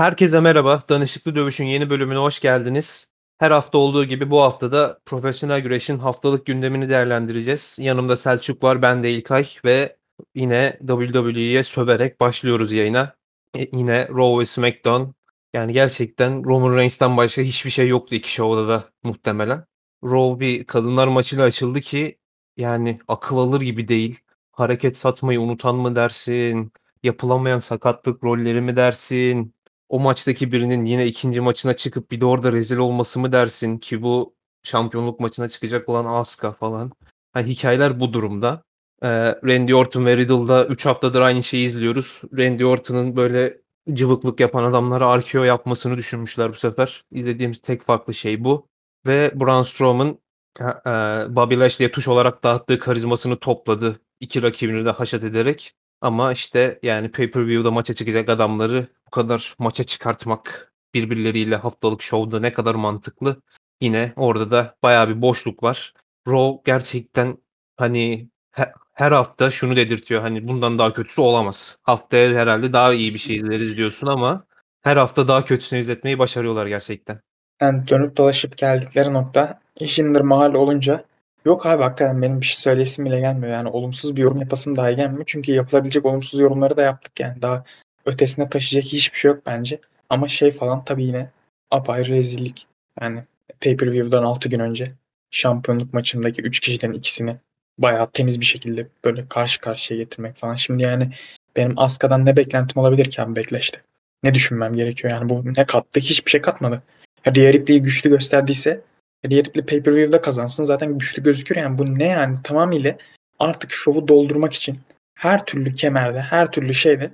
Herkese merhaba. Danışıklı Dövüş'ün yeni bölümüne hoş geldiniz. Her hafta olduğu gibi bu hafta da profesyonel güreşin haftalık gündemini değerlendireceğiz. Yanımda Selçuk var, ben de İlkay ve yine WWE'ye söverek başlıyoruz yayına. E, yine Raw ve SmackDown. Yani gerçekten Roman Reigns'ten başka hiçbir şey yoktu iki şovda da muhtemelen. Raw bir kadınlar maçıyla açıldı ki yani akıl alır gibi değil. Hareket satmayı unutan mı dersin? Yapılamayan sakatlık rolleri mi dersin? O maçtaki birinin yine ikinci maçına çıkıp bir de orada rezil olması mı dersin ki bu şampiyonluk maçına çıkacak olan Asuka falan. Ha, hikayeler bu durumda. Ee, Randy Orton ve Riddle'da 3 haftadır aynı şeyi izliyoruz. Randy Orton'un böyle cıvıklık yapan adamlara RKO yapmasını düşünmüşler bu sefer. İzlediğimiz tek farklı şey bu. Ve Braun Strowman e, Bobby Lashley'e tuş olarak dağıttığı karizmasını topladı. İki rakibini de haşat ederek. Ama işte yani pay-per-view'da maça çıkacak adamları bu kadar maça çıkartmak birbirleriyle haftalık şovda ne kadar mantıklı. Yine orada da bayağı bir boşluk var. Raw gerçekten hani he, her hafta şunu dedirtiyor hani bundan daha kötüsü olamaz. Haftaya herhalde daha iyi bir şey izleriz diyorsun ama her hafta daha kötüsünü izletmeyi başarıyorlar gerçekten. Yani dönüp dolaşıp geldikleri nokta Jinder Mahal olunca yok abi hakikaten benim bir şey söyleyesim bile gelmiyor. Yani olumsuz bir yorum yapasım dahi gelmiyor. Çünkü yapılabilecek olumsuz yorumları da yaptık yani. Daha ötesine taşıyacak hiçbir şey yok bence. Ama şey falan tabii yine apayrı rezillik. Yani pay-per-view'dan 6 gün önce şampiyonluk maçındaki 3 kişiden ikisini bayağı temiz bir şekilde böyle karşı karşıya getirmek falan. Şimdi yani benim Aska'dan ne beklentim olabilir ki abi Backlash'te? Ne düşünmem gerekiyor yani bu ne kattı? Hiçbir şey katmadı. Rhea Ripley'i güçlü gösterdiyse Rhea Ripley pay-per-view'da kazansın zaten güçlü gözükür yani bu ne yani tamamıyla artık şovu doldurmak için her türlü kemerde, her türlü şeyde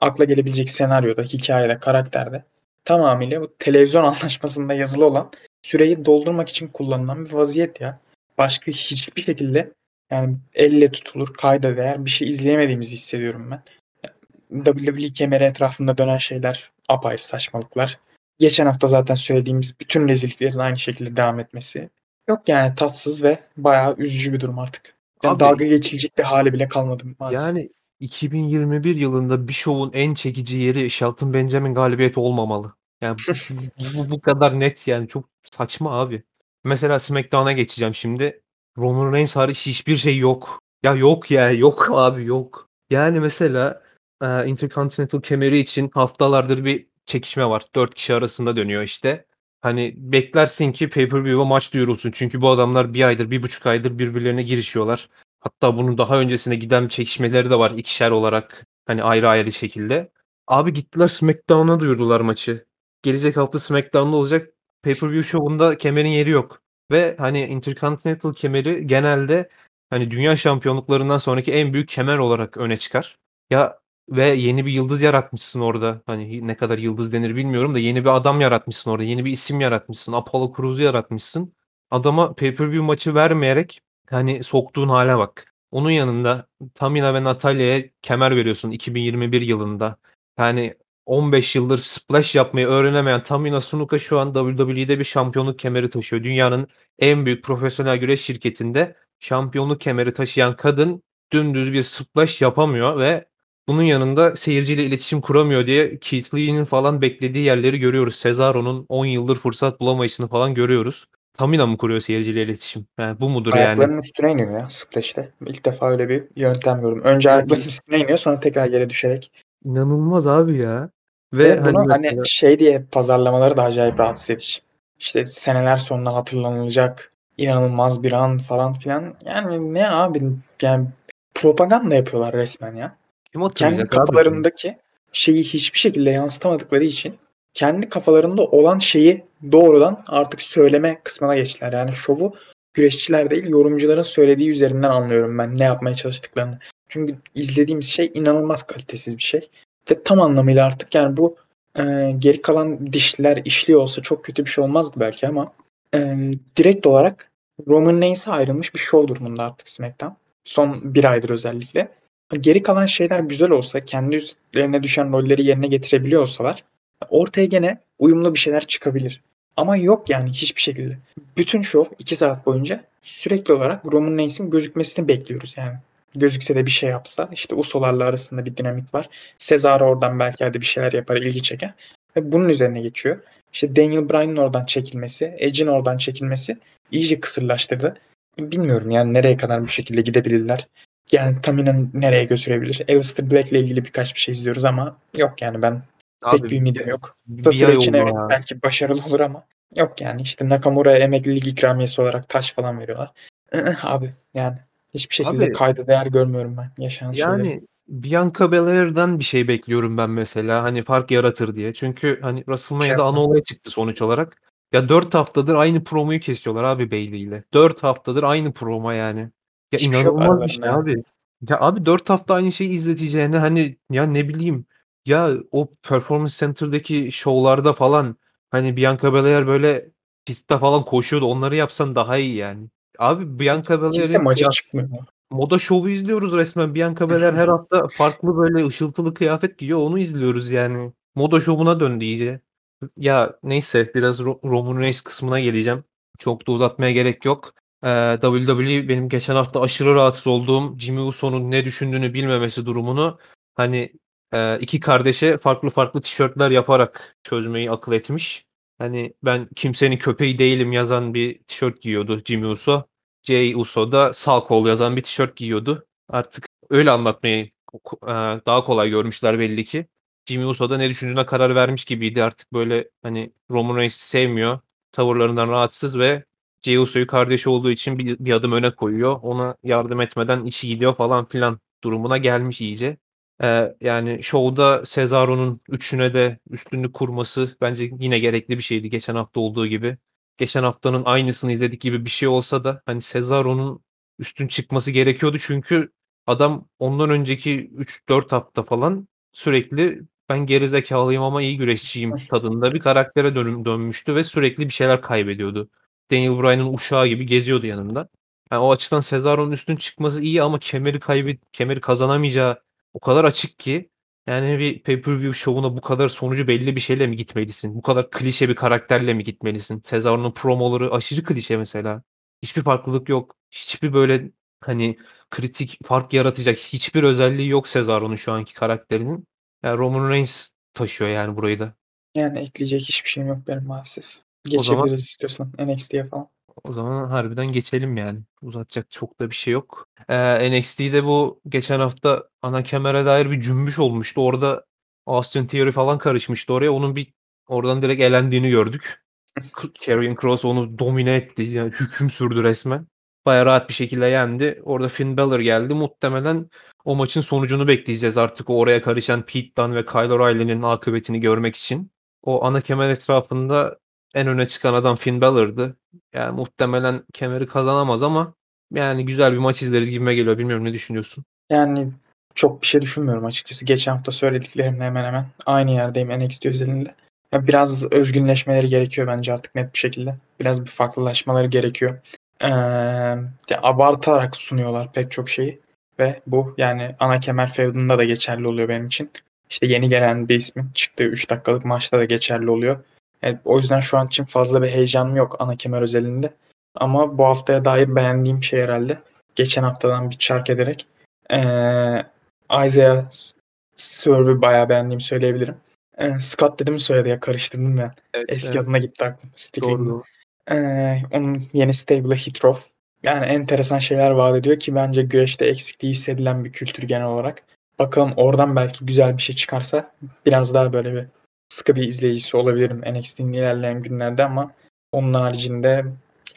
akla gelebilecek senaryoda, hikayede, karakterde tamamıyla bu televizyon anlaşmasında yazılı olan süreyi doldurmak için kullanılan bir vaziyet ya. Başka hiçbir şekilde yani elle tutulur, kayda değer bir şey izleyemediğimizi hissediyorum ben. WWE kemeri etrafında dönen şeyler apayrı saçmalıklar. Geçen hafta zaten söylediğimiz bütün rezilliklerin aynı şekilde devam etmesi. Yok yani tatsız ve bayağı üzücü bir durum artık. Yani Abi, dalga geçilecek bir hali bile kalmadı maalesef. Yani 2021 yılında bir şovun en çekici yeri Shelton Benjamin galibiyeti olmamalı. Yani bu, bu kadar net yani çok saçma abi. Mesela SmackDown'a geçeceğim şimdi. Roman Reigns hariç hiçbir şey yok. Ya yok ya yok abi yok. Yani mesela e, Intercontinental kemeri için haftalardır bir çekişme var. Dört kişi arasında dönüyor işte. Hani beklersin ki pay-per-view'a maç duyurulsun. Çünkü bu adamlar bir aydır, bir buçuk aydır birbirlerine girişiyorlar. Hatta bunun daha öncesine giden çekişmeleri de var ikişer olarak. Hani ayrı ayrı şekilde. Abi gittiler SmackDown'a duyurdular maçı. Gelecek hafta SmackDown'da olacak. Pay-per-view şovunda kemerin yeri yok. Ve hani Intercontinental kemeri genelde hani dünya şampiyonluklarından sonraki en büyük kemer olarak öne çıkar. Ya ve yeni bir yıldız yaratmışsın orada. Hani ne kadar yıldız denir bilmiyorum da yeni bir adam yaratmışsın orada. Yeni bir isim yaratmışsın. Apollo Cruz'u yaratmışsın. Adama pay-per-view maçı vermeyerek hani soktuğun hale bak. Onun yanında Tamina ve Natalia'ya kemer veriyorsun 2021 yılında. Yani 15 yıldır splash yapmayı öğrenemeyen Tamina Snuka şu an WWE'de bir şampiyonluk kemeri taşıyor. Dünyanın en büyük profesyonel güreş şirketinde şampiyonluk kemeri taşıyan kadın dümdüz bir splash yapamıyor ve bunun yanında seyirciyle iletişim kuramıyor diye Keith Lee'nin falan beklediği yerleri görüyoruz. Cesaro'nun 10 yıldır fırsat bulamayışını falan görüyoruz. Tamina mı kuruyor seyirciyle iletişim? Yani bu mudur ayaklarının yani? üstüne iniyor ya Splash'te. İlk defa öyle bir yöntem gördüm. Önce ayaklarının üstüne iniyor sonra tekrar yere düşerek. İnanılmaz abi ya. Ve, Ve hani hani, mesela... hani şey diye pazarlamaları da acayip rahatsız edici. İşte seneler sonra hatırlanılacak inanılmaz bir an falan filan. Yani ne abi yani propaganda yapıyorlar resmen ya. Kim kendi kafalarındaki abi? şeyi hiçbir şekilde yansıtamadıkları için kendi kafalarında olan şeyi doğrudan artık söyleme kısmına geçtiler. Yani şovu güreşçiler değil yorumcuların söylediği üzerinden anlıyorum ben ne yapmaya çalıştıklarını. Çünkü izlediğimiz şey inanılmaz kalitesiz bir şey. Ve tam anlamıyla artık yani bu e, geri kalan dişler işliyor olsa çok kötü bir şey olmazdı belki ama e, direkt olarak Roman Reigns'e ayrılmış bir show durumunda artık SmackDown. Son bir aydır özellikle. Geri kalan şeyler güzel olsa, kendi üzerine düşen rolleri yerine getirebiliyor olsalar ortaya gene uyumlu bir şeyler çıkabilir. Ama yok yani hiçbir şekilde. Bütün show 2 saat boyunca sürekli olarak Roman Reigns'in gözükmesini bekliyoruz yani. Gözükse de bir şey yapsa. işte Usolarla arasında bir dinamik var. Cesaro oradan belki hadi bir şeyler yapar ilgi çeker. Ve bunun üzerine geçiyor. İşte Daniel Bryan'ın oradan çekilmesi, Edge'in oradan çekilmesi iyice kısırlaştırdı. Bilmiyorum yani nereye kadar bu şekilde gidebilirler. Yani Tamina'nı nereye götürebilir? Alistair Black'le ilgili birkaç bir şey izliyoruz ama yok yani ben pek bir ümidim yok. Kısa süre için evet ya. belki başarılı olur ama yok yani işte Nakamura'ya emeklilik ikramiyesi olarak taş falan veriyorlar. Abi yani hiçbir şekilde Abi- kayda değer görmüyorum ben yaşanan şeyleri. Yani Bianca Belair'den bir şey bekliyorum ben mesela. Hani fark yaratır diye. Çünkü hani WrestleMania'da ana yapma. olay çıktı sonuç olarak. Ya 4 haftadır aynı promoyu kesiyorlar abi Bayley ile. 4 haftadır aynı promo yani. Ya Hiçbir şey inanılmaz bir şey abi. Ya abi 4 hafta aynı şeyi izleteceğine hani ya ne bileyim ya o Performance Center'daki şovlarda falan hani Bianca Belair böyle pistte falan koşuyordu. Onları yapsan daha iyi yani. Abi Bianca Kimse Belair'in maça kıyafeti- çıkmıyor. moda şovu izliyoruz resmen. Bianca Belair her hafta farklı böyle ışıltılı kıyafet giyiyor. Onu izliyoruz yani. Moda şovuna döndü iyice. Ya neyse biraz Ro- Roman Reigns kısmına geleceğim. Çok da uzatmaya gerek yok. Ee, WWE benim geçen hafta aşırı rahatsız olduğum Jimmy Uso'nun ne düşündüğünü bilmemesi durumunu hani e, iki kardeşe farklı farklı tişörtler yaparak çözmeyi akıl etmiş. Hani ben kimsenin köpeği değilim yazan bir tişört giyiyordu Jimmy Uso. Jey Uso da sağ kol yazan bir tişört giyiyordu. Artık öyle anlatmayı e, daha kolay görmüşler belli ki. Jimmy Uso da ne düşündüğüne karar vermiş gibiydi. Artık böyle hani Roman Reigns'i sevmiyor. Tavırlarından rahatsız ve Jey Uso'yu kardeşi olduğu için bir, bir adım öne koyuyor. Ona yardım etmeden içi gidiyor falan filan durumuna gelmiş iyice. Ee, yani şovda Cesaro'nun üçüne de üstünlük kurması bence yine gerekli bir şeydi geçen hafta olduğu gibi geçen haftanın aynısını izledik gibi bir şey olsa da hani Cesaro'nun üstün çıkması gerekiyordu çünkü adam ondan önceki 3-4 hafta falan sürekli ben gerizekalıyım ama iyi güreşçiyim tadında bir karaktere dönüm dönmüştü ve sürekli bir şeyler kaybediyordu. Daniel Bryan'ın uşağı gibi geziyordu yanında. Yani o açıdan Cesaro'nun üstün çıkması iyi ama kemeri kaybet kemeri kazanamayacağı o kadar açık ki yani bir pay-per-view şovuna bu kadar sonucu belli bir şeyle mi gitmelisin? Bu kadar klişe bir karakterle mi gitmelisin? Cesaro'nun promoları aşırı klişe mesela. Hiçbir farklılık yok. Hiçbir böyle hani kritik fark yaratacak hiçbir özelliği yok Cesaro'nun şu anki karakterinin. Yani Roman Reigns taşıyor yani burayı da. Yani ekleyecek hiçbir şeyim yok benim maalesef. O zaman- Geçebiliriz istiyorsan NXT'ye falan. O zaman harbiden geçelim yani. Uzatacak çok da bir şey yok. Ee, NXT'de bu geçen hafta ana kemere dair bir cümbüş olmuştu. Orada Austin Theory falan karışmıştı oraya. Onun bir oradan direkt elendiğini gördük. K- Karrion Kross onu domine etti. Yani hüküm sürdü resmen. Bayağı rahat bir şekilde yendi. Orada Finn Balor geldi. Muhtemelen o maçın sonucunu bekleyeceğiz artık. O oraya karışan Pete Dunne ve Kyle O'Reilly'nin akıbetini görmek için. O ana kemer etrafında en öne çıkan adam Finn Balor'dı. Yani muhtemelen kemeri kazanamaz ama yani güzel bir maç izleriz gibime geliyor. Bilmiyorum ne düşünüyorsun? Yani çok bir şey düşünmüyorum açıkçası. Geçen hafta söylediklerimle hemen hemen aynı yerdeyim NXT özelinde. Ya biraz özgünleşmeleri gerekiyor bence artık net bir şekilde. Biraz bir farklılaşmaları gerekiyor. Ee, abartarak sunuyorlar pek çok şeyi. Ve bu yani ana kemer feudunda da geçerli oluyor benim için. İşte yeni gelen bir ismin çıktığı 3 dakikalık maçta da geçerli oluyor. Evet, o yüzden şu an için fazla bir heyecanım yok ana kemer özelinde. Ama bu haftaya dair beğendiğim şey herhalde. Geçen haftadan bir çark ederek. Ee, Isaiah Swerve'ü bayağı beğendiğimi söyleyebilirim. Ee, Scott dedim mi soyadı ya karıştırdım ben. Evet, Eski adına gitti aklım. Doğru. Ee, onun yeni stable'ı Hitroff. Yani enteresan şeyler vaat ediyor ki bence güreşte eksikliği hissedilen bir kültür genel olarak. Bakalım oradan belki güzel bir şey çıkarsa biraz daha böyle bir sıkı bir izleyicisi olabilirim NXT'nin ilerleyen günlerde ama onun haricinde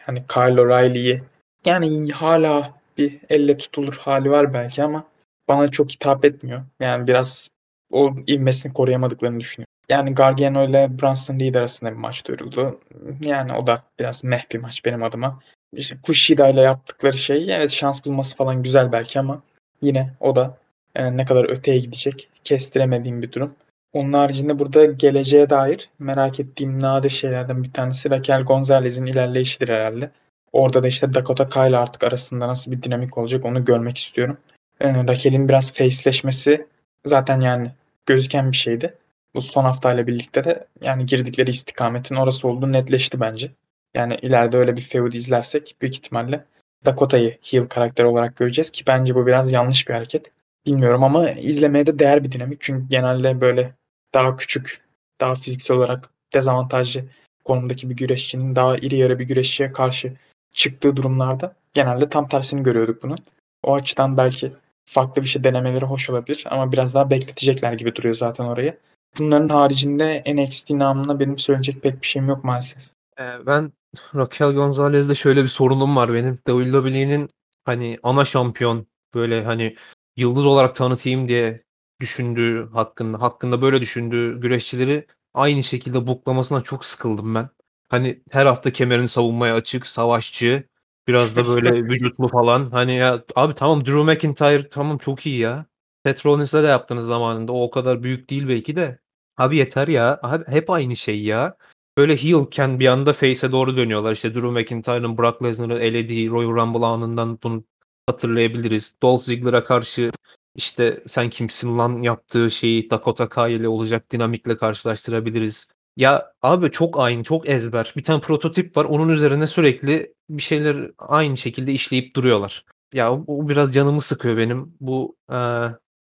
yani Kyle O'Reilly'yi yani hala bir elle tutulur hali var belki ama bana çok hitap etmiyor. Yani biraz o ivmesini koruyamadıklarını düşünüyorum. Yani Gargano ile Bronson Reed arasında bir maç duyuruldu. Yani o da biraz meh bir maç benim adıma. İşte Kushida ile yaptıkları şey evet şans bulması falan güzel belki ama yine o da yani ne kadar öteye gidecek kestiremediğim bir durum. Onun haricinde burada geleceğe dair merak ettiğim nadir şeylerden bir tanesi Raquel Gonzalez'in ilerleyişidir herhalde. Orada da işte Dakota Kyle artık arasında nasıl bir dinamik olacak onu görmek istiyorum. Ee, Raquel'in biraz face'leşmesi zaten yani gözüken bir şeydi. Bu son haftayla birlikte de yani girdikleri istikametin orası olduğu netleşti bence. Yani ileride öyle bir feud izlersek büyük ihtimalle Dakota'yı heel karakter olarak göreceğiz ki bence bu biraz yanlış bir hareket. Bilmiyorum ama izlemeye de değer bir dinamik. Çünkü genelde böyle daha küçük daha fiziksel olarak dezavantajlı konumdaki bir güreşçinin daha iri yarı bir güreşçiye karşı çıktığı durumlarda genelde tam tersini görüyorduk bunun. O açıdan belki farklı bir şey denemeleri hoş olabilir ama biraz daha bekletecekler gibi duruyor zaten orayı. Bunların haricinde NXT namına benim söyleyecek pek bir şeyim yok maalesef. Ee, ben Raquel Gonzalez'de şöyle bir sorunum var benim. WWE'nin hani ana şampiyon böyle hani yıldız olarak tanıtayım diye düşündüğü hakkında hakkında böyle düşündüğü güreşçileri aynı şekilde buklamasına çok sıkıldım ben. Hani her hafta kemerini savunmaya açık, savaşçı, biraz da böyle vücutlu falan. Hani ya abi tamam Drew McIntyre tamam çok iyi ya. Seth Rollins'le de yaptınız zamanında. O o kadar büyük değil belki de. Abi yeter ya. Abi hep aynı şey ya. Böyle heel'ken bir anda face'e doğru dönüyorlar. İşte Drew McIntyre'ın Brock Lesnar'ı elediği Royal Rumble anından bunu hatırlayabiliriz. Dolph Ziggler'a karşı işte sen kimsin lan yaptığı şeyi Dakota Kai ile olacak dinamikle karşılaştırabiliriz. Ya abi çok aynı, çok ezber. Bir tane prototip var. Onun üzerine sürekli bir şeyler aynı şekilde işleyip duruyorlar. Ya o, o biraz canımı sıkıyor benim. Bu e,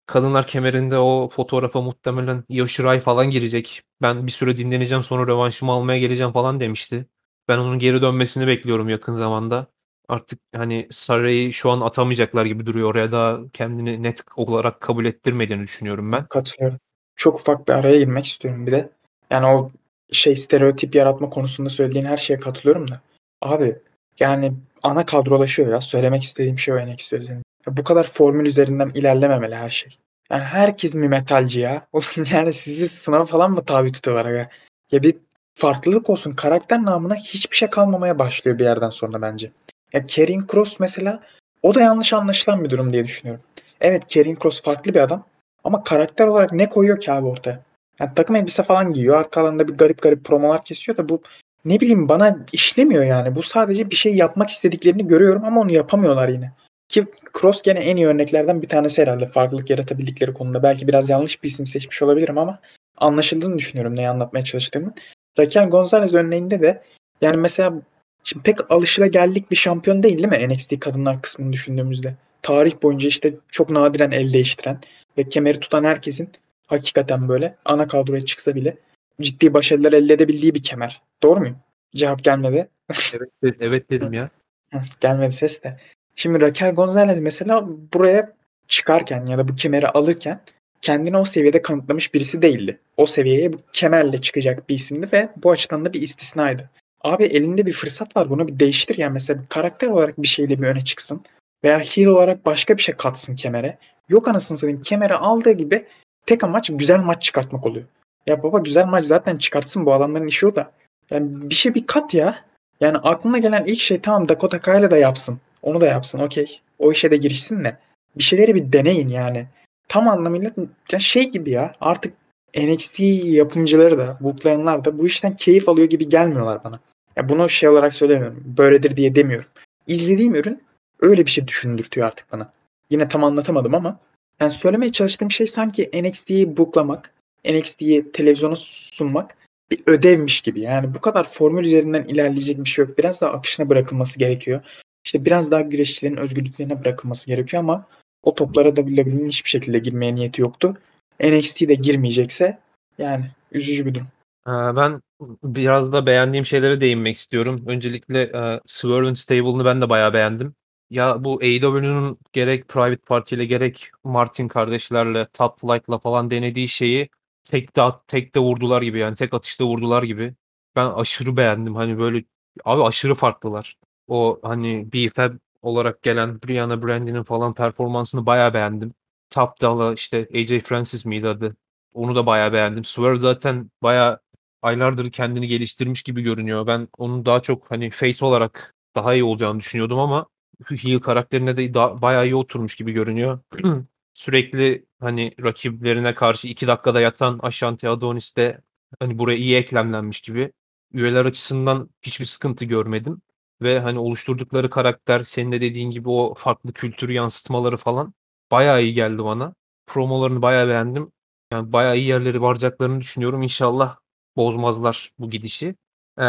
kadınlar kemerinde o fotoğrafa muhtemelen Io Shirai falan girecek. Ben bir süre dinleneceğim sonra rövanşımı almaya geleceğim falan demişti. Ben onun geri dönmesini bekliyorum yakın zamanda. Artık hani Saray'ı şu an atamayacaklar gibi duruyor. Oraya daha kendini net olarak kabul ettirmediğini düşünüyorum ben. Katılıyorum. Çok ufak bir araya girmek istiyorum bir de. Yani o şey stereotip yaratma konusunda söylediğin her şeye katılıyorum da. Abi yani ana kadrolaşıyor ya. Söylemek istediğim şey o NXT özelinde. Ya bu kadar formül üzerinden ilerlememeli her şey. Yani herkes mi metalci ya? Yani sizi sınav falan mı tabi tutuyorlar aga? Ya bir farklılık olsun. Karakter namına hiçbir şey kalmamaya başlıyor bir yerden sonra bence. Ya Karrion Cross mesela o da yanlış anlaşılan bir durum diye düşünüyorum. Evet Karrion Cross farklı bir adam ama karakter olarak ne koyuyor ki abi ortaya? Yani takım elbise falan giyiyor. Arkalarında bir garip garip promolar kesiyor da bu ne bileyim bana işlemiyor yani. Bu sadece bir şey yapmak istediklerini görüyorum ama onu yapamıyorlar yine. Ki Cross gene en iyi örneklerden bir tanesi herhalde farklılık yaratabildikleri konuda. Belki biraz yanlış bir isim seçmiş olabilirim ama anlaşıldığını düşünüyorum neyi anlatmaya çalıştığımı. Raquel Gonzalez örneğinde de yani mesela şimdi pek alışılageldik bir şampiyon değil değil mi NXT kadınlar kısmını düşündüğümüzde. Tarih boyunca işte çok nadiren el değiştiren ve kemeri tutan herkesin hakikaten böyle ana kadroya çıksa bile ciddi başarılar elde edebildiği bir kemer. Doğru muyum? Cevap gelmedi. Evet, evet dedim ya. gelmedi ses de. Şimdi Raquel Gonzalez mesela buraya çıkarken ya da bu kemeri alırken kendini o seviyede kanıtlamış birisi değildi. O seviyeye bu kemerle çıkacak bir isimdi ve bu açıdan da bir istisnaydı. Abi elinde bir fırsat var bunu bir değiştir yani mesela karakter olarak bir şeyle bir öne çıksın veya heel olarak başka bir şey katsın kemere. Yok anasını satayım kemere aldığı gibi tek amaç güzel maç çıkartmak oluyor. Ya baba güzel maç zaten çıkartsın bu adamların işi o da. Yani bir şey bir kat ya. Yani aklına gelen ilk şey tamam Dakota Kay'la da yapsın. Onu da yapsın okey. O işe de girişsin de. Bir şeyleri bir deneyin yani. Tam anlamıyla ya şey gibi ya artık NXT yapımcıları da, booklayanlar da bu işten keyif alıyor gibi gelmiyorlar bana. Ya bunu şey olarak söylemiyorum. Böyledir diye demiyorum. İzlediğim ürün öyle bir şey düşündürtüyor artık bana. Yine tam anlatamadım ama yani söylemeye çalıştığım şey sanki NXT'yi booklamak, NXT'yi televizyona sunmak bir ödevmiş gibi. Yani bu kadar formül üzerinden ilerleyecek bir şey yok. Biraz daha akışına bırakılması gerekiyor. İşte biraz daha güreşçilerin özgürlüklerine bırakılması gerekiyor ama o toplara WWE'nin hiçbir şekilde girmeye niyeti yoktu. NXT de girmeyecekse yani üzücü bir durum. Ben biraz da beğendiğim şeylere değinmek istiyorum. Öncelikle e, Swerve'ın stable'ını ben de bayağı beğendim. Ya bu AEW'nun gerek Private Party ile gerek Martin kardeşlerle, Top Flight'la falan denediği şeyi tek de, tek de vurdular gibi yani tek atışta vurdular gibi. Ben aşırı beğendim. Hani böyle abi aşırı farklılar. O hani BFAB olarak gelen Brianna Brandy'nin falan performansını bayağı beğendim. Top Dollar işte AJ Francis miydi adı? Onu da bayağı beğendim. Swerve zaten bayağı aylardır kendini geliştirmiş gibi görünüyor. Ben onun daha çok hani face olarak daha iyi olacağını düşünüyordum ama heel karakterine de daha, bayağı iyi oturmuş gibi görünüyor. Sürekli hani rakiplerine karşı 2 dakikada yatan Ashanti Adonis de hani buraya iyi eklemlenmiş gibi. Üyeler açısından hiçbir sıkıntı görmedim. Ve hani oluşturdukları karakter senin de dediğin gibi o farklı kültürü yansıtmaları falan bayağı iyi geldi bana. Promolarını bayağı beğendim. Yani bayağı iyi yerleri varacaklarını düşünüyorum. İnşallah bozmazlar bu gidişi. Ee,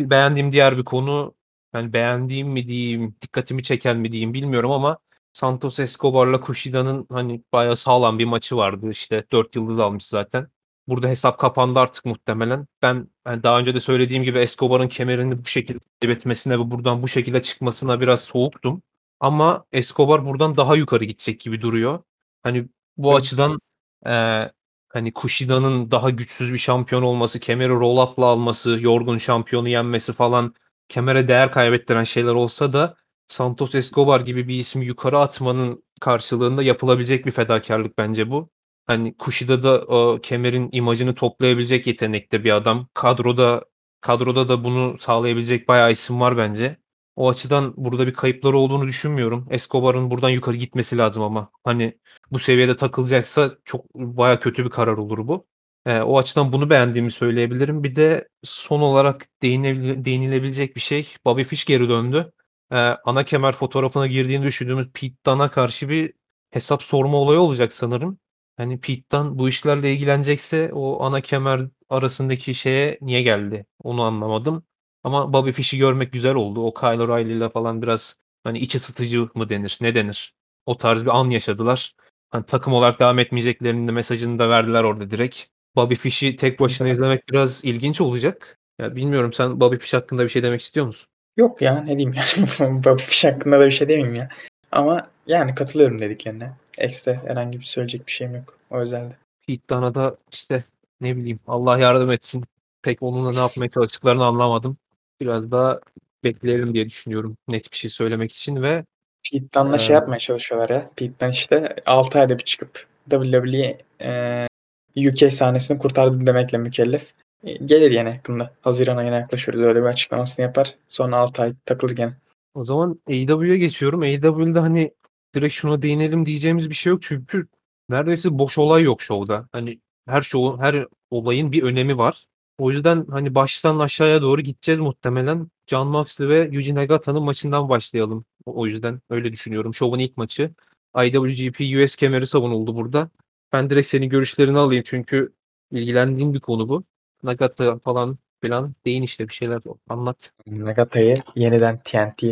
beğendiğim diğer bir konu yani beğendiğim mi diyeyim, dikkatimi çeken mi diyeyim bilmiyorum ama Santos Escobar'la Kushida'nın hani bayağı sağlam bir maçı vardı. İşte 4 yıldız almış zaten. burada hesap kapandı artık muhtemelen. Ben yani daha önce de söylediğim gibi Escobar'ın kemerini bu şekilde kaybetmesine ve buradan bu şekilde çıkmasına biraz soğuktum. Ama Escobar buradan daha yukarı gidecek gibi duruyor. Hani bu Evet. açıdan eee, hani Kushida'nın daha güçsüz bir şampiyon olması, kemeri roll up'la alması, yorgun şampiyonu yenmesi falan kemere değer kaybettiren şeyler olsa da Santos Escobar gibi bir ismi yukarı atmanın karşılığında yapılabilecek bir fedakarlık bence bu. Hani Kushida da o kemerin imajını toplayabilecek yetenekte bir adam. Kadroda kadroda da bunu sağlayabilecek bayağı isim var bence. O açıdan burada bir kayıpları olduğunu düşünmüyorum. Escobar'ın buradan yukarı gitmesi lazım ama. Hani bu seviyede takılacaksa çok bayağı kötü bir karar olur bu. Eee, o açıdan bunu beğendiğimi söyleyebilirim. Bir de son olarak değinilebilecek bir şey. Bobby Fish geri döndü. Eee, ana kemer fotoğrafına girdiğini düşündüğümüz Pete Dunne'a karşı bir hesap sorma olayı olacak sanırım. Hani Pete Dunne bu işlerle ilgilenecekse o ana kemer arasındaki şeye niye geldi? Onu anlamadım. Ama Bobby Fish'i görmek güzel oldu. O Kyle O'Reilly'yle falan biraz hani iç ısıtıcı mı denir, ne denir? O tarz bir an yaşadılar. Hani takım olarak devam etmeyeceklerinin de mesajını da verdiler orada direkt. Bobby Fish'i tek başına izlemek biraz ilginç olacak. Ya bilmiyorum sen Bobby Fish hakkında bir şey demek istiyor musun? Yok ya ne diyeyim yani Bobby Fish hakkında da bir şey demeyeyim ya. Ama yani katılıyorum dediklerine. Ekstra herhangi bir söyleyecek bir şeyim yok o özelde. Dunne'a da işte ne bileyim Allah yardım etsin. Pek onunla ne yapmaya çalıştıklarını anlamadım. Biraz daha bekleyelim diye düşünüyorum net bir şey söylemek için ve Pete Dunne'la şey yapmaya çalışıyorlar ya. Dunne işte 6 ayda bir çıkıp WWE eee, UK sahnesini kurtardı demekle mükellef. E, Gelir yine yakında. Haziran ayına yaklaşıyoruz. Öyle bir açıklamasını yapar. Sonra 6 ay takılır gene. O zaman AEW'ye geçiyorum. AEW'de hani direkt şuna değinelim diyeceğimiz bir şey yok çünkü neredeyse boş olay yok şovda. Hani her şovun, her olayın bir önemi var. O yüzden hani baştan aşağıya doğru gideceğiz muhtemelen. John Moxley ve Yuji Nagata'nın maçından başlayalım. O, yüzden öyle düşünüyorum. Şovun ilk maçı. IWGP US kemeri savunuldu burada. Ben direkt senin görüşlerini alayım çünkü ilgilendiğim bir konu bu. Nagata falan filan değin işte bir şeyler anlat. Nagata'yı yeniden TNT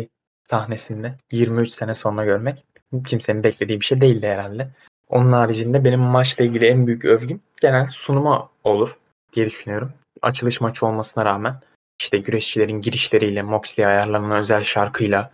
sahnesinde 23 sene sonra görmek kimsenin beklediği bir şey değildi herhalde. Onun haricinde benim maçla ilgili en büyük övgüm genel sunuma olur diye düşünüyorum. Açılış maçı olmasına rağmen işte güreşçilerin girişleriyle, Moxley ayarlanan özel şarkıyla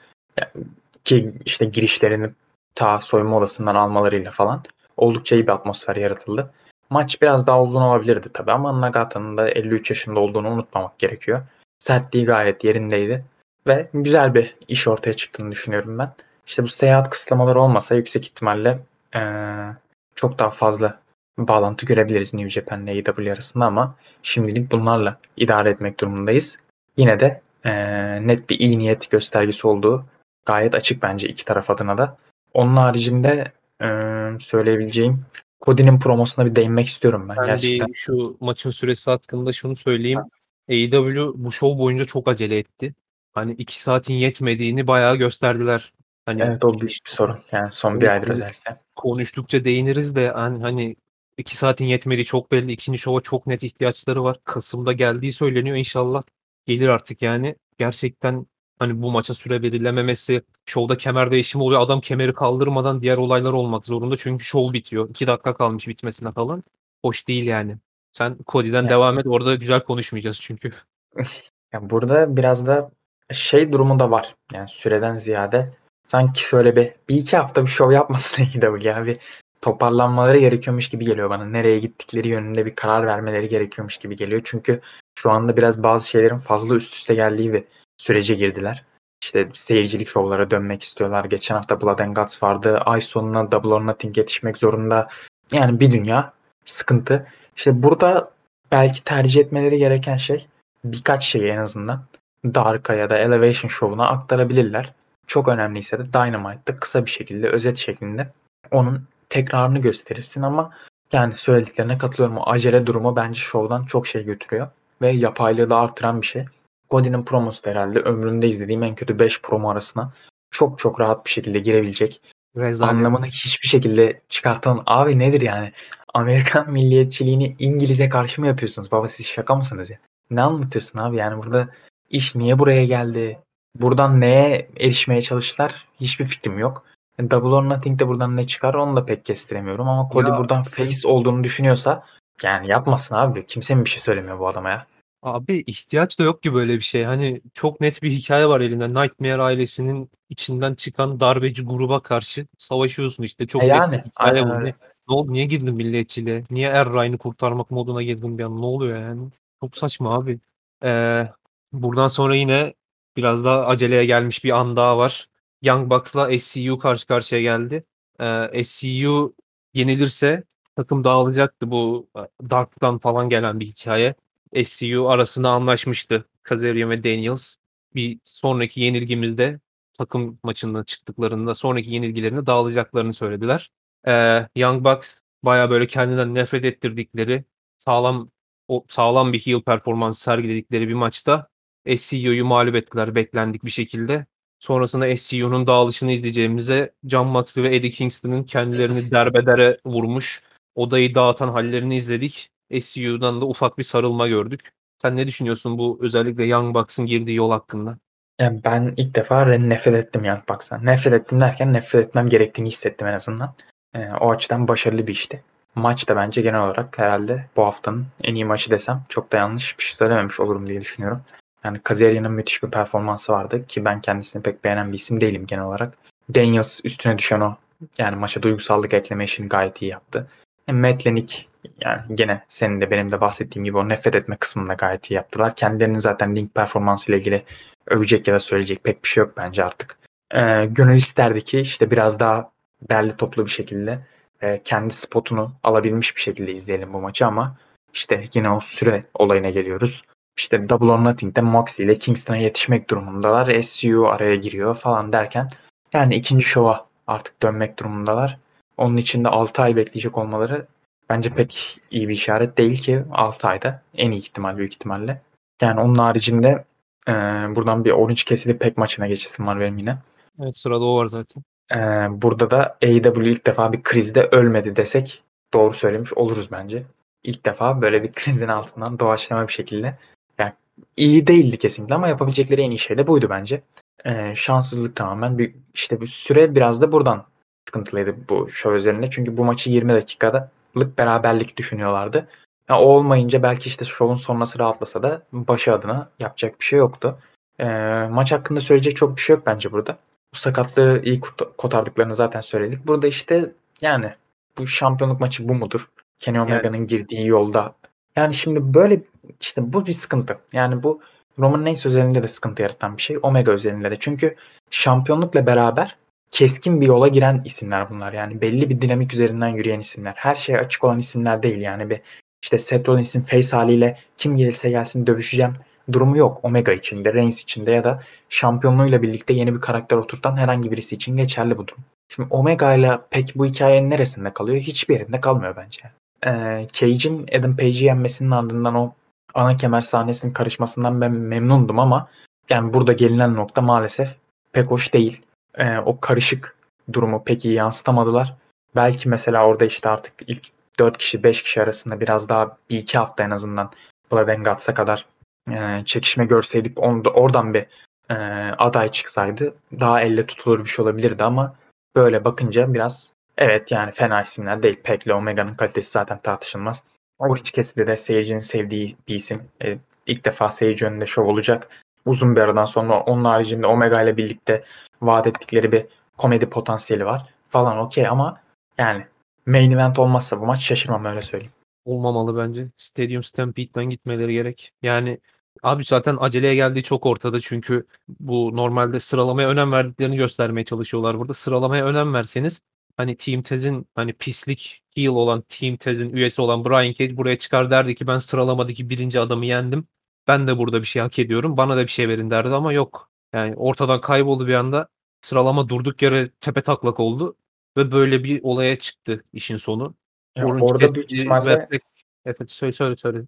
ki işte girişlerini ta soyunma odasından almalarıyla falan oldukça iyi bir atmosfer yaratıldı. Maç biraz daha uzun olabilirdi tabii ama Nagata'nın da 53 yaşında olduğunu unutmamak gerekiyor. Sertliği gayet yerindeydi ve güzel bir iş ortaya çıktığını düşünüyorum ben. İşte bu seyahat kısıtlamaları olmasa yüksek ihtimalle eee, çok daha fazla bağlantı görebiliriz New Japan ile AEW arasında ama şimdilik bunlarla idare etmek durumundayız. Yine de eee, net bir iyi niyet göstergesi olduğu gayet açık bence iki taraf adına da. Onun haricinde eee, söyleyebileceğim Cody'nin promosuna bir değinmek istiyorum ben Ben gerçekten. bir şu maçın süresi hakkında şunu söyleyeyim. AEW bu şov boyunca çok acele etti. Hani 2 saatin yetmediğini bayağı gösterdiler. Hani Evet o büyük bir sorun. Yani son bir aydır özellikle. konuştukça değiniriz de hani, hani 2 saatin yetmediği çok belli. İkinci şova çok net ihtiyaçları var. Kasım'da geldiği söyleniyor. İnşallah gelir artık yani. Gerçekten hani bu maça süre verilememesi, şovda kemer değişimi oluyor. Adam kemeri kaldırmadan diğer olaylar olmak zorunda. Çünkü şov bitiyor. 2 dakika kalmış bitmesine falan. Hoş değil yani. Sen Cody'den Yani- devam et. Orada güzel konuşmayacağız çünkü. Ya burada biraz da şey durumu da var. Yani süreden ziyade sanki şöyle bir, bir iki hafta bir şov yapmasın AEW ya. Bir toparlanmaları gerekiyormuş gibi geliyor bana. Nereye gittikleri yönünde bir karar vermeleri gerekiyormuş gibi geliyor. Çünkü şu anda biraz bazı şeylerin fazla üst üste geldiği bir sürece girdiler. İşte seyircilik şovlara dönmek istiyorlar. Geçen hafta Blood and Guts vardı. Ay sonuna Double or Nothing yetişmek zorunda. Yani bir dünya sıkıntı. İşte burada belki tercih etmeleri gereken şey birkaç şeyi en azından Dark'a ya da Elevation Show'una aktarabilirler. Çok önemliyse de Dynamite'da kısa bir şekilde özet şeklinde onun tekrarını gösterirsin ama yani söylediklerine katılıyorum. O acele durumu bence şovdan çok şey götürüyor ve yapaylığı da artıran bir şey. Cody'nin promosu da herhalde ömrümde izlediğim en kötü 5 promo arasına çok çok rahat bir şekilde girebilecek Rezalet. anlamını hiçbir şekilde çıkartan abi nedir yani? Amerikan milliyetçiliğini İngiliz'e karşı mı yapıyorsunuz? Baba siz şaka mısınız ya? Ne anlatıyorsun abi? Yani burada iş niye buraya geldi? Buradan neye erişmeye çalıştılar? Hiçbir fikrim yok. Double or Nothing de buradan ne çıkar onu da pek kestiremiyorum ama Cody Ya- buradan face olduğunu düşünüyorsa Yani yapmasın abi. Kimse mi bir şey söylemiyor bu adama ya? Abi ihtiyaç da yok ki böyle bir şey. Hani çok net bir hikaye var elinde. Nightmare ailesinin içinden çıkan darbeci gruba karşı savaşıyorsun işte. Çok E net yani, bir hikaye aynen bu. öyle. Ne, ne oldu? Niye girdin milliyetçiliğe? Niye Erray'ını kurtarmak moduna girdin bir an? Ne oluyor yani? Çok saçma abi. Ee, buradan sonra yine biraz daha aceleye gelmiş bir an daha var. Young Bucks'la SCU karşı karşıya geldi. Ee, SCU yenilirse takım dağılacaktı. Bu e, Dark'tan falan gelen bir hikaye. SCU arasında anlaşmıştı Kazarian ve Daniels. Bir sonraki yenilgimizde takım maçından çıktıklarında sonraki yenilgilerini dağılacaklarını söylediler. Ee, Young Bucks baya böyle kendinden nefret ettirdikleri sağlam o sağlam bir heel performans sergiledikleri bir maçta SCU'yu mağlup ettiler beklendik bir şekilde. Sonrasında SCU'nun dağılışını izleyeceğimize John Moxley ve Eddie Kingston'ın kendilerini derbedere vurmuş odayı dağıtan hallerini izledik. SCU'dan da ufak bir sarılma gördük. Sen ne düşünüyorsun bu özellikle Young Bucks'ın girdiği yol hakkında? Yani ben ilk defa nefret ettim Young Bucks'tan. Nefret ettim derken nefret etmem gerektiğini hissettim en azından. Ee, o açıdan başarılı bir işti. Maç da bence genel olarak herhalde bu haftanın en iyi maçı desem çok da yanlış bir şey söylememiş olurum diye düşünüyorum. Yani Kazarian'ın müthiş bir performansı vardı ki ben kendisini pek beğenen bir isim değilim genel olarak. Daniels üstüne düşen o yani maça duygusallık ekleme işini gayet iyi yaptı. E, Matt Lennick yani gene senin de benim de bahsettiğim gibi o nefret etme kısmında gayet iyi yaptılar. Kendilerinin zaten Link performansı ile ilgili övecek ya da söyleyecek pek bir şey yok bence artık. Ee, gönül isterdi ki işte biraz daha derli toplu bir şekilde e, kendi spotunu alabilmiş bir şekilde izleyelim bu maçı ama işte yine o süre olayına geliyoruz. İşte Double or Nothing'de Moxley ile Kingston'a yetişmek durumundalar. SU araya giriyor falan derken yani ikinci şova artık dönmek durumundalar. Onun için de 6 ay bekleyecek olmaları bence pek iyi bir işaret değil ki 6 ayda en iyi ihtimal büyük ihtimalle. Yani onun haricinde ee, buradan bir Orange Cassidy pek maçına geçesim var benim yine. Evet sırada o var zaten. Ee, burada da AEW ilk defa bir krizde ölmedi desek doğru söylemiş oluruz bence. İlk defa böyle bir krizin altından doğaçlama bir şekilde. İyi değildi kesinlikle ama yapabilecekleri en iyi şey de buydu bence. Ee, şanssızlık tamamen. Bir, işte bir süre biraz da buradan sıkıntılıydı bu şov üzerinde. Çünkü bu maçı 20 dakikalık beraberlik düşünüyorlardı. Yani o olmayınca belki işte şovun sonrası rahatlasa da başı adına yapacak bir şey yoktu. E, maç hakkında söyleyecek çok bir şey yok bence burada. Bu sakatlığı iyi kotardıklarını zaten söyledik. Burada işte yani bu şampiyonluk maçı bu mudur? Kenny Omega'nın yani. girdiği yolda. Yani şimdi böyle işte bu bir sıkıntı. Yani bu Roman Reigns özelinde de sıkıntı yaratan bir şey. Omega özelinde de. Çünkü şampiyonlukla beraber keskin bir yola giren isimler bunlar. Yani belli bir dinamik üzerinden yürüyen isimler. Her şeye açık olan isimler değil. Yani bir işte Seth Rollins'in face haliyle kim gelirse gelsin dövüşeceğim durumu yok. Omega içinde, Reigns içinde ya da şampiyonluğuyla birlikte yeni bir karakter oturtan herhangi birisi için geçerli bu durum. Şimdi Omega ile pek bu hikayenin neresinde kalıyor? Hiçbir yerinde kalmıyor bence. Ee, Cage'in Adam Page'i yenmesinin ardından o ana kemer sahnesinin karışmasından ben memnundum ama yani burada gelinen nokta maalesef pek hoş değil. Ee, o karışık durumu pek iyi yansıtamadılar. Belki mesela orada işte artık ilk 4 kişi 5 kişi arasında biraz daha bir iki hafta en azından Blood and Guts'a kadar e, çekişme görseydik onu da, oradan bir e, aday çıksaydı daha elle tutulur bir şey olabilirdi ama böyle bakınca biraz evet yani fena isimler değil. Peck ile Omega'nın kalitesi zaten tartışılmaz. Orange Cassidy de seyircinin sevdiği bir isim. E, ilk defa seyirci önünde şov olacak. Uzun bir aradan sonra onun haricinde Omega ile birlikte vaat ettikleri bir komedi potansiyeli var falan okey ama yani main event olmazsa bu maç şaşırmam öyle söyleyeyim. Olmamalı bence. Stadium Stampede'den gitmeleri gerek. Yani abi zaten aceleye geldiği çok ortada çünkü bu normalde sıralamaya önem verdiklerini göstermeye çalışıyorlar burada. Sıralamaya önem verseniz hani Team Tez'in hani pislik heel olan Team Tez'in üyesi olan Brian Cage buraya çıkar derdi ki ben sıralamadaki birinci adamı yendim. Ben de burada bir şey hak ediyorum. Bana da bir şey verin derdi ama yok. Yani ortadan kayboldu bir anda. Sıralama durduk yere tepe taklak oldu. Ve böyle bir olaya çıktı işin sonu. Ya orada büyük ihtimalle Evet söyle söyle söyle.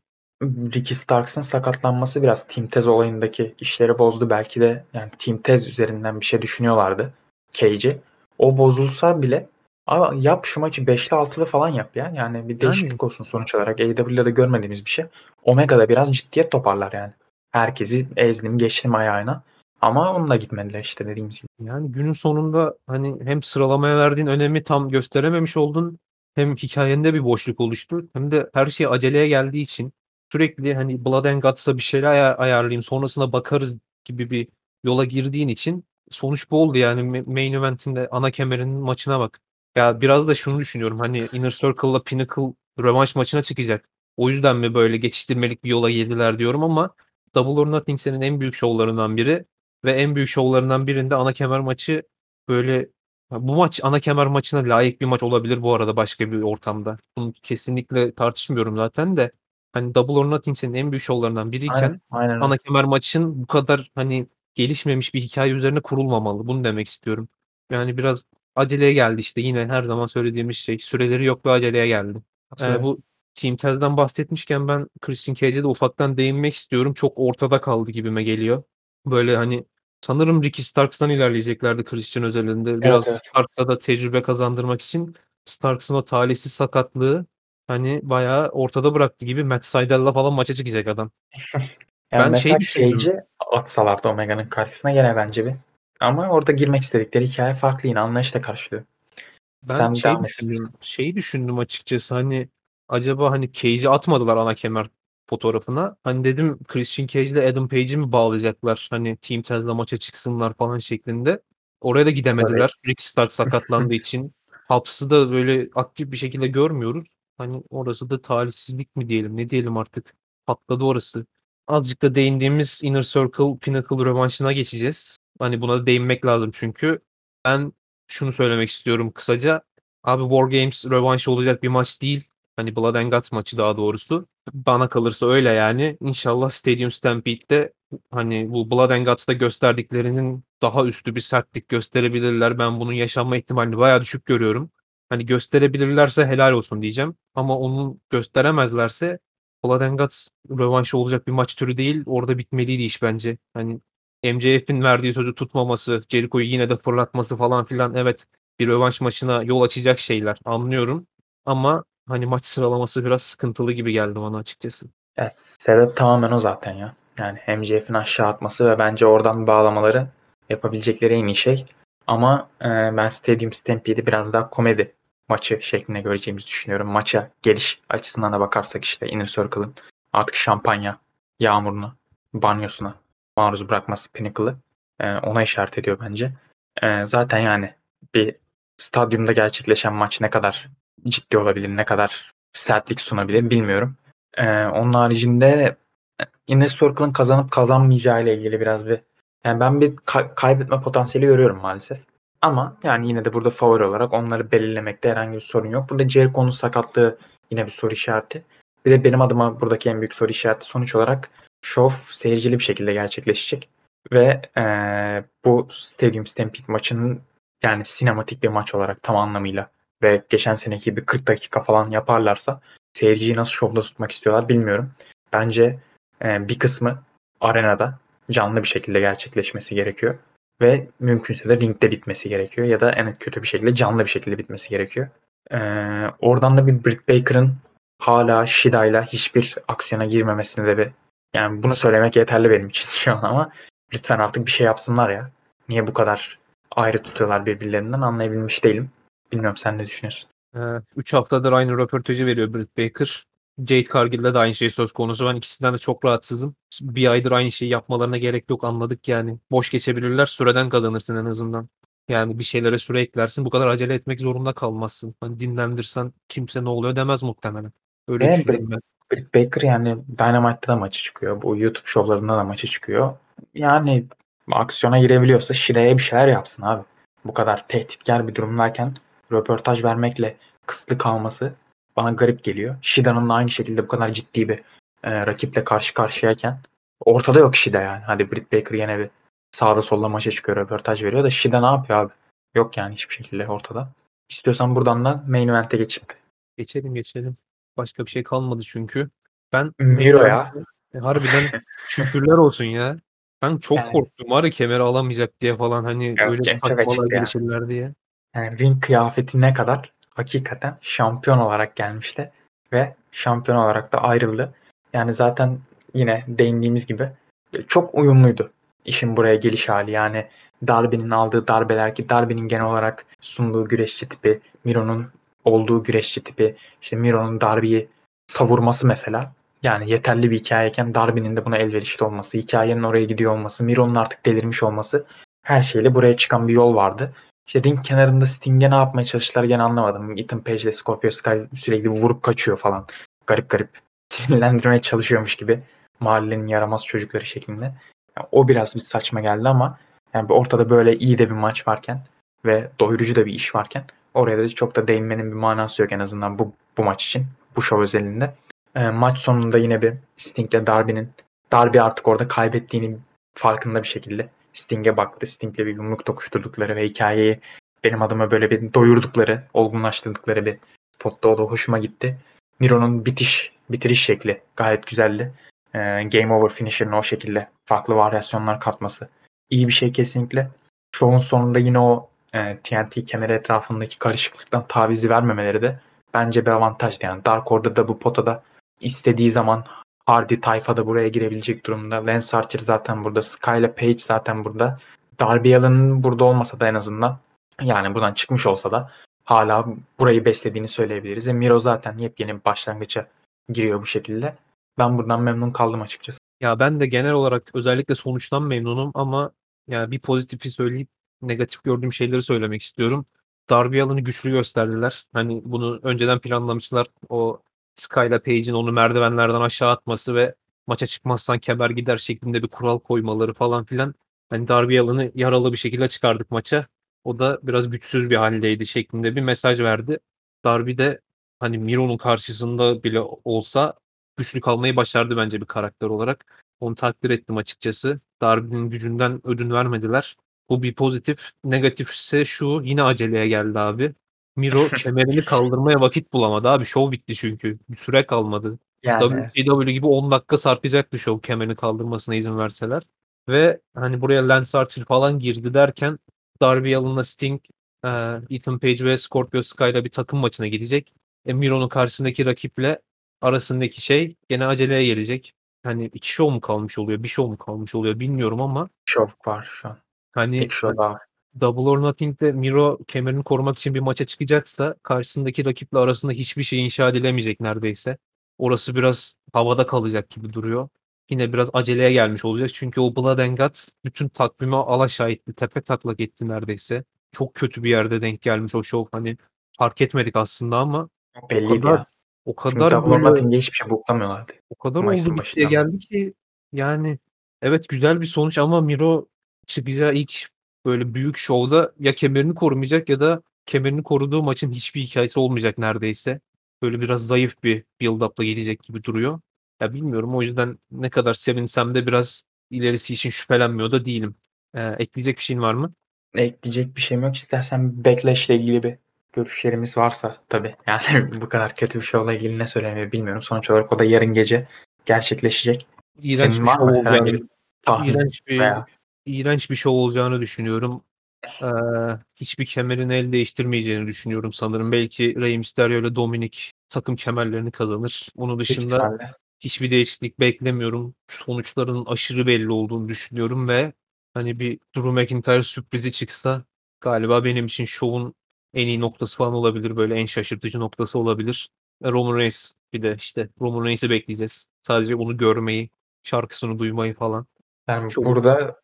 Ricky Starks'ın sakatlanması biraz Team Tez olayındaki işleri bozdu. Belki de yani Team Tez üzerinden bir şey düşünüyorlardı Cage'i. O bozulsa bile ama yap şu maçı 5'li 6'lı falan yap ya. Yani bir değişiklik yani. olsun sonuç olarak. AEW'de görmediğimiz bir şey. Omega'da biraz ciddiyet toparlar yani. Herkesi ezdim geçtim ayağına. Ama onunla gitmediler işte dediğimiz gibi. Yani günün sonunda hani hem sıralamaya verdiğin önemi tam gösterememiş oldun hem hikâyende bir boşluk oluştu hem de her şey aceleye geldiği için sürekli, hani, Blood and Guts'a bir şeyler aya ayarlayayım, sonrasına bakarız gibi bir yola girdiğin için sonuç bu oldu yani. Main event'in ana kemerinin maçına bak. Ya, biraz da şunu düşünüyorum, hani, Inner Circle'la Pinnacle rövanş maçına çıkacak. O yüzden mi böyle geçiştirmelik bir yola girdiler diyorum ama Double or Nothing senin en büyük şovlarından biri ve en büyük şovlarından birinde ana kemer maçı böyle bu maç ana kemer maçına layık bir maç olabilir bu arada başka bir ortamda. Bunu kesinlikle tartışmıyorum zaten de. Hani Double or Nothing senin en büyük şovlarından biriyken Aynen, aynen ana kemer maçın bu kadar, hani, gelişmemiş bir hikâye üzerine kurulmamalı. Bunu demek istiyorum. Yani biraz aceleye geldi işte yine her zaman söylediğimiz şey. Süreleri yok ve aceleye geldi. Eee, bu Team Taz'dan bahsetmişken ben Christian Cage'e de ufaktan değinmek istiyorum. Çok ortada kaldı gibime geliyor. Böyle, hani, sanırım Ricky Starks'tan ilerleyeceklerdi Christian özelinde. Evet, Biraz evet. Starks'a da tecrübe kazandırmak için Starks'ın o talihsiz sakatlığı, hani, bayağı ortada bıraktı gibi. Matt Sydal'la falan maça çıkacak adam. Yani Ben şey düşündüm. Cage'i atsalardı Omega'nın karşısına gene bence bir ama orada girmek istedikleri hikâye farklı yine anlayışla karşılıyor. Ben Sen şey düşündüm, şeyi düşündüm açıkçası, hani, acaba, hani, Cage'i atmadılar ana kemer fotoğrafına. Hani, dedim Christian Cage'le Adam Page'i mi bağlayacaklar, hani, Team Taz'la maça çıksınlar falan şeklinde. Oraya da gidemediler. Ricky Starks sakatlandığı için. Hobbs'ı da böyle aktif bir şekilde görmüyoruz. Hani, orası da talihsizlik mi diyelim, ne diyelim artık. Patladı orası. Azıcık da değindiğimiz Inner Circle, Pinnacle rövanşına geçeceğiz. Hani, buna da değinmek lazım çünkü. Ben şunu söylemek istiyorum kısaca. Abi War Games rövanşı olacak bir maç değil. Hani Blood and Guts maçı daha doğrusu. Bana kalırsa öyle yani. İnşallah Stadium Stampede'de hani bu Blood and Guts'ta gösterdiklerinin daha üstü bir sertlik gösterebilirler. Ben bunun yaşanma ihtimalini bayağı düşük görüyorum. Hani gösterebilirlerse helal olsun diyeceğim. Ama onu gösteremezlerse Blood and Guts rövanşı olacak bir maç türü değil. Orada bitmeliydi iş bence. Hani MJF'in verdiği sözü tutmaması, Jericho'yu yine de fırlatması falan filan evet bir rövanş maçına yol açacak şeyler anlıyorum. Ama hani maç sıralaması biraz sıkıntılı gibi geldi bana açıkçası. Ya, sebep tamamen o zaten ya. Yani MJF'in aşağı atması ve bence oradan bağlamaları yapabilecekleri en iyi şey. Ama e, ben Stadium Stampede'i biraz daha komedi maçı şeklinde göreceğimizi düşünüyorum. Maça geliş açısından da bakarsak işte Inner Circle'ın artık şampanya yağmuruna, banyosuna maruz bırakması Pinnacle'ı e, ona işaret ediyor bence. E, zaten yani bir stadyumda gerçekleşen maç ne kadar ciddi olabilir, ne kadar sertlik sunabilir bilmiyorum. Ee, onun haricinde Inner Circle'ın kazanıp kazanmayacağı ile ilgili biraz bir yani ben bir kay- kaybetme potansiyeli görüyorum maalesef. Ama yani yine de burada favori olarak onları belirlemekte herhangi bir sorun yok. Burada Jericho'nun sakatlığı yine bir soru işareti. Bir de benim adıma buradaki en büyük soru işareti sonuç olarak şov seyircili bir şekilde gerçekleşecek. Ve ee, bu Stadium Stampede maçının yani sinematik bir maç olarak tam anlamıyla ve geçen seneki gibi 40 dakika falan yaparlarsa seyirciyi nasıl şovda tutmak istiyorlar bilmiyorum. Bence e, bir kısmı arenada canlı bir şekilde gerçekleşmesi gerekiyor. Ve mümkünse de ringde bitmesi gerekiyor. Ya da en kötü bir şekilde canlı bir şekilde bitmesi gerekiyor. E, oradan da bir Britt Baker'ın hala Shida'yla hiçbir aksiyona girmemesini de bir yani bunu söylemek yeterli benim için şu an ama lütfen artık bir şey yapsınlar ya. Niye bu kadar ayrı tutuyorlar birbirlerinden anlayabilmiş değilim. Bilmiyorum sen ne düşünüyorsun? 3 haftadır aynı röportajı veriyor Britt Baker. Jade Cargill'de de aynı şey söz konusu. Ben ikisinden de çok rahatsızım. Bir aydır aynı şeyi yapmalarına gerek yok anladık yani. Boş geçebilirler süreden kazanırsın en azından. Yani bir şeylere süre eklersin. Bu kadar acele etmek zorunda kalmazsın. Hani dinlendirsen kimse ne oluyor demez muhtemelen. Öyle Ve düşünüyorum ben. Britt Baker yani Dynamite'da da maçı çıkıyor. Bu YouTube şovlarında da maçı çıkıyor. Yani aksiyona girebiliyorsa Shida'ya bir şeyler yapsın abi. Bu kadar tehditkar bir durumdayken röportaj vermekle kısıtlı kalması bana garip geliyor. Shida'nın da aynı şekilde bu kadar ciddi bir e, rakiple karşı karşıyayken ortada yok Shida yani. Hadi Britt Baker yine bir sağda solda maça çıkıyor röportaj veriyor da Shida ne yapıyor abi? Yok yani hiçbir şekilde ortada. İstiyorsan buradan da main event'e geçip Geçelim geçelim. Başka bir şey kalmadı çünkü. Ben Miro ya. E, harbiden şükürler olsun ya. Ben çok Yani. korktum var ya kemeri alamayacak diye falan hani Yok, öyle çok saçmalar açıktı ya. gelişirler diye. Yani ring kıyafeti ne kadar hakikaten şampiyon olarak gelmişti ve şampiyon olarak da ayrıldı. Yani zaten yine değindiğimiz gibi çok uyumluydu işin buraya geliş hali. Yani Darby'nin aldığı darbeler ki Darby'nin genel olarak sunduğu güreşçi tipi, Miro'nun olduğu güreşçi tipi işte Miro'nun Darby'yi savurması mesela yani yeterli bir hikayeyken Darby'nin de buna elverişli olması, hikayenin oraya gidiyor olması, Miro'nun artık delirmiş olması her şeyle buraya çıkan bir yol vardı. İşte ring kenarında Sting'e ne yapmaya çalıştılar gene anlamadım. Ethan Page ile Scorpio Sky sürekli vurup kaçıyor falan. Garip garip sinirlendirmeye çalışıyormuş gibi. Mahallenin yaramaz çocukları şeklinde. Yani o biraz bir saçma geldi ama yani ortada böyle iyi de bir maç varken ve doyurucu da bir iş varken oraya da çok da değinmenin bir manası yok en azından bu, bu maç için. Bu şov özelinde. E, maç sonunda yine bir Sting ile Darby'nin Darby artık orada kaybettiğini farkında bir şekilde Sting'e baktı. Sting'le bir yumruk tokuşturdukları ve hikayeyi benim adıma böyle bir doyurdukları, olgunlaştırdıkları bir spotta o da hoşuma gitti. Miro'nun bitiş, bitiriş şekli gayet güzeldi. Ee, Game Over finisher'ını o şekilde farklı varyasyonlar katması iyi bir şey kesinlikle. Şovun sonunda yine o e, TNT kemeri etrafındaki karışıklıktan tavizi vermemeleri de bence bir avantajdı. Yani Dark Order'da bu potada istediği zaman Hardy tayfa da buraya girebilecek durumda. Lance Archer zaten burada. Skyla Page zaten burada. Darby Allin'in burada olmasa da en azından yani buradan çıkmış olsa da hala burayı beslediğini söyleyebiliriz. E Miro zaten yepyeni bir başlangıça giriyor bu şekilde. Ben buradan memnun kaldım açıkçası. Ya ben de genel olarak özellikle sonuçtan memnunum ama yani bir pozitifi söyleyip negatif gördüğüm şeyleri söylemek istiyorum. Darby Allin'i güçlü gösterdiler. Hani bunu önceden planlamışlar. O Skyla Page'in onu merdivenlerden aşağı atması ve maça çıkmazsan kemer gider şeklinde bir kural koymaları falan filan. Hani Darby Allin'i yaralı bir şekilde çıkardık maça. O da biraz güçsüz bir haldeydi şeklinde bir mesaj verdi. Darby de hani Miro'nun karşısında bile olsa güçlü kalmayı başardı bence bir karakter olarak. Onu takdir ettim açıkçası. Darby'nin gücünden ödün vermediler. Bu bir pozitif. Negatif ise şu yine aceleye geldi abi. Miro kemerini kaldırmaya vakit bulamadı abi. Şov bitti çünkü. Bir süre kalmadı. Yani WCW gibi 10 dakika sarkacaktı şov kemerini kaldırmasına izin verseler. Ve hani buraya Lance Archer falan girdi derken Darby Allin'la Sting, e, Ethan Page ve Scorpio Sky'la bir takım maçına gidecek. E, Miro'nun karşısındaki rakiple arasındaki şey gene aceleye gelecek. Hani iki show mu kalmış oluyor, bir show mu kalmış oluyor bilmiyorum ama şov var şu an. Hani Tek. Double or Nothing'de Miro kemerini korumak için bir maça çıkacaksa karşısındaki rakiple arasında hiçbir şey inşa edilemeyecek neredeyse. Orası biraz havada kalacak gibi duruyor. Yine biraz aceleye gelmiş olacak. Çünkü o Blood and Guts bütün takvime alaşağı etti. Tepe taklak etti neredeyse. Çok kötü bir yerde denk gelmiş o show. Hani fark etmedik aslında ama o Belliydi kadar ya. o Çünkü kadar Double or böyle Nothing'e hiçbir şey buklamıyorlardı. o kadar Mayıs'ın oldu başından. geldi ki yani evet güzel bir sonuç ama Miro çıkacağı ilk böyle büyük şovda ya kemerini korumayacak ya da kemerini koruduğu maçın hiçbir hikayesi olmayacak neredeyse. Böyle biraz zayıf bir build-up'la gelecek gibi duruyor. Ya bilmiyorum o yüzden ne kadar sevinsem de biraz ilerisi için şüphelenmiyor da değilim. Ee, ekleyecek bir şeyin var mı? Ekleyecek bir şeyim yok. İstersen Backlash ile ilgili bir görüşlerimiz varsa tabii. Yani bu kadar kötü bir şovla ilgili ne söylemeyi bilmiyorum. Sonuç olarak o da yarın gece gerçekleşecek. İğrenç Senin bir şov bir tahmin iğrenç bir veya iğrenç bir şov olacağını düşünüyorum. Ee, hiçbir kemerin el değiştirmeyeceğini düşünüyorum sanırım. Belki Rey Mysterio ile Dominic takım kemerlerini kazanır. Onun dışında hiçbir değişiklik beklemiyorum. Sonuçların aşırı belli olduğunu düşünüyorum ve hani bir Drew McIntyre sürprizi çıksa galiba benim için şovun en iyi noktası falan olabilir. Böyle en şaşırtıcı noktası olabilir. Ve Roman Reigns bir de işte Roman Reigns'i bekleyeceğiz. Sadece onu görmeyi, şarkısını duymayı falan. yani Çok burada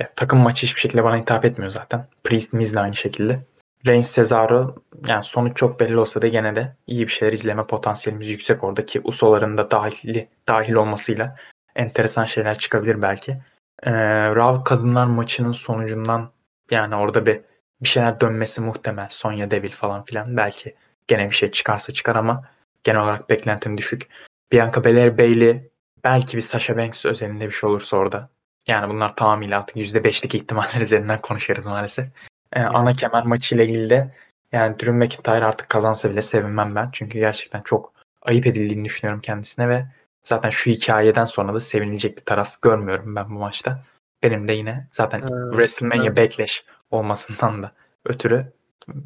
ya takım maçı hiçbir şekilde bana hitap etmiyor zaten. Priest Miz aynı şekilde. Reigns Cesaro yani sonuç çok belli olsa da gene de iyi bir şeyler izleme potansiyelimiz yüksek orada ki Uso'ların da dahili, dahil olmasıyla enteresan şeyler çıkabilir belki. Ee, Raw kadınlar maçının sonucundan yani orada bir bir şeyler dönmesi muhtemel. Sonya Deville falan filan. Belki gene bir şey çıkarsa çıkar ama genel olarak beklentim düşük. Bianca Belair Bayley belki bir Sasha Banks özelinde bir şey olursa orada. Yani bunlar tamamıyla artık %5'lik ihtimaller üzerinden konuşuyoruz maalesef. Ee, ana kemer maçıyla ilgili de yani Drew McIntyre artık kazansa bile sevinmem ben. Çünkü gerçekten çok ayıp edildiğini düşünüyorum kendisine ve zaten şu hikayeden sonra da sevinilecek bir taraf görmüyorum ben bu maçta. Benim de yine zaten Ee, WrestleMania evet. Backlash olmasından da ötürü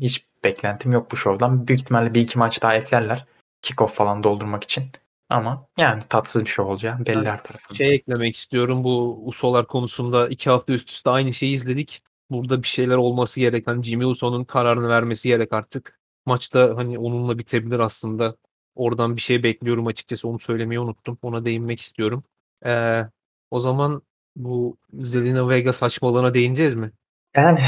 hiç beklentim yok bu şovdan. Büyük ihtimalle bir iki maç daha eklerler. Kickoff falan doldurmak için. Ama yani tatsız bir şov olacağı belli her tarafında. şey eklemek istiyorum. Bu Uso'lar konusunda iki hafta üst üste aynı şeyi izledik. Burada bir şeyler olması gerek. Hani Jimmy Uso'nun kararını vermesi gerek artık. maçta hani onunla bitebilir aslında. Oradan bir şey bekliyorum açıkçası. Onu söylemeyi unuttum. Ona değinmek istiyorum. Eee, o zaman bu Zelina Vega saçmalığına değineceğiz mi? Yani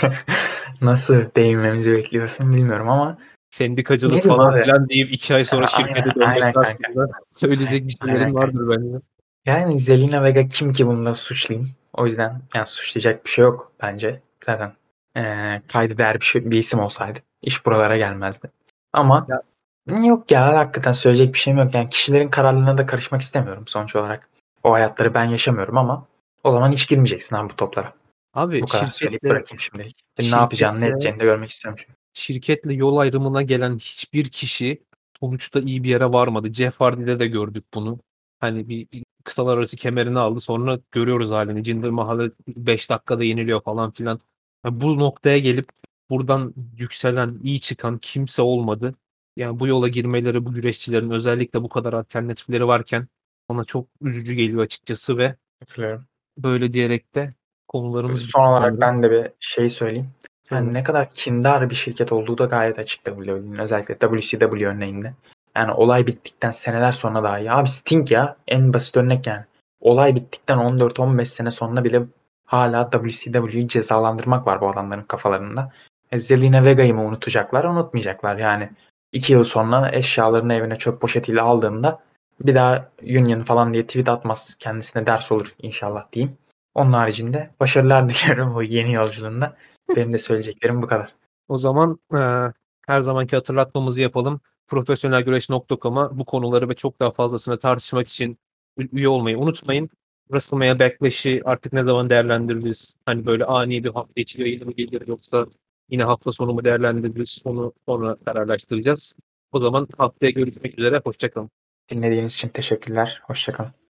nasıl değinmemizi bekliyorsun bilmiyorum ama Sendikacılık Ne diyeyim falan abi? filan deyip 2 ay sonra şirkete dönmesi hakkında söyleyecek bir şeylerin Aynen vardır bence. yani Zelina Vega kim ki bunda suçlayayım? O yüzden yani suçlayacak bir şey yok bence. Zaten eee kaydı değer bir, şey, bir isim olsaydı iş buralara gelmezdi. Ama Ya- yok ya hakikaten söyleyecek bir şeyim yok. Yani kişilerin kararlarına da karışmak istemiyorum sonuç olarak. O hayatları ben yaşamıyorum ama o zaman hiç girmeyeceksin abi bu toplara. Abi Bu kadar söyleyip şirketle, bırakayım şimdilik. Ne yapacağını ne edeceğini de görmek istiyorum çünkü. Şirketle yol ayrımına gelen hiçbir kişi sonuçta iyi bir yere varmadı. Jeff Hardy'de de gördük bunu. Hani bir, kıtalar arası kemerini aldı. Sonra görüyoruz halini. Jinder Mahal'e 5 dakikada yeniliyor falan filan. Ya bu noktaya gelip buradan yükselen, iyi çıkan kimse olmadı. Yani bu yola girmeleri bu güreşçilerin özellikle bu kadar alternatifleri varken ona çok üzücü geliyor açıkçası ve Hatırlıyorum. böyle diyerek de konularımız Son olarak sanırım. ben de bir şey söyleyeyim. Yani ne kadar kindar bir şirket olduğu da gayet açık WWE'nin. Özellikle WCW örneğinde. Yani olay bittikten seneler sonra daha iyi. Abi Sting ya en basit örnek yani. Olay bittikten 14-15 sene sonra bile hala WCW'yi cezalandırmak var bu adamların kafalarında. E, Zelina Vega'yı mı unutacaklar? Unutmayacaklar yani. iki yıl sonra eşyalarını evine çöp poşetiyle aldığında bir daha Union falan diye tweet atmaz. Kendisine ders olur inşallah diyeyim. Onun haricinde başarılar diliyorum bu yeni yolculuğunda. Benim de söyleyeceklerim bu kadar. O zaman eee, her zamanki hatırlatmamızı yapalım. Profesyonelgüreş.com'a bu konuları ve çok daha fazlasını tartışmak için üye olmayı unutmayın. WrestleMania Backlash'i artık ne zaman değerlendiririz? Hani böyle ani bir hafta içi yayını mı gelir yoksa yine hafta sonu mu değerlendiririz? Onu sonra kararlaştıracağız. O zaman haftaya görüşmek üzere. Hoşçakalın. Dinlediğiniz için teşekkürler. Hoşçakalın.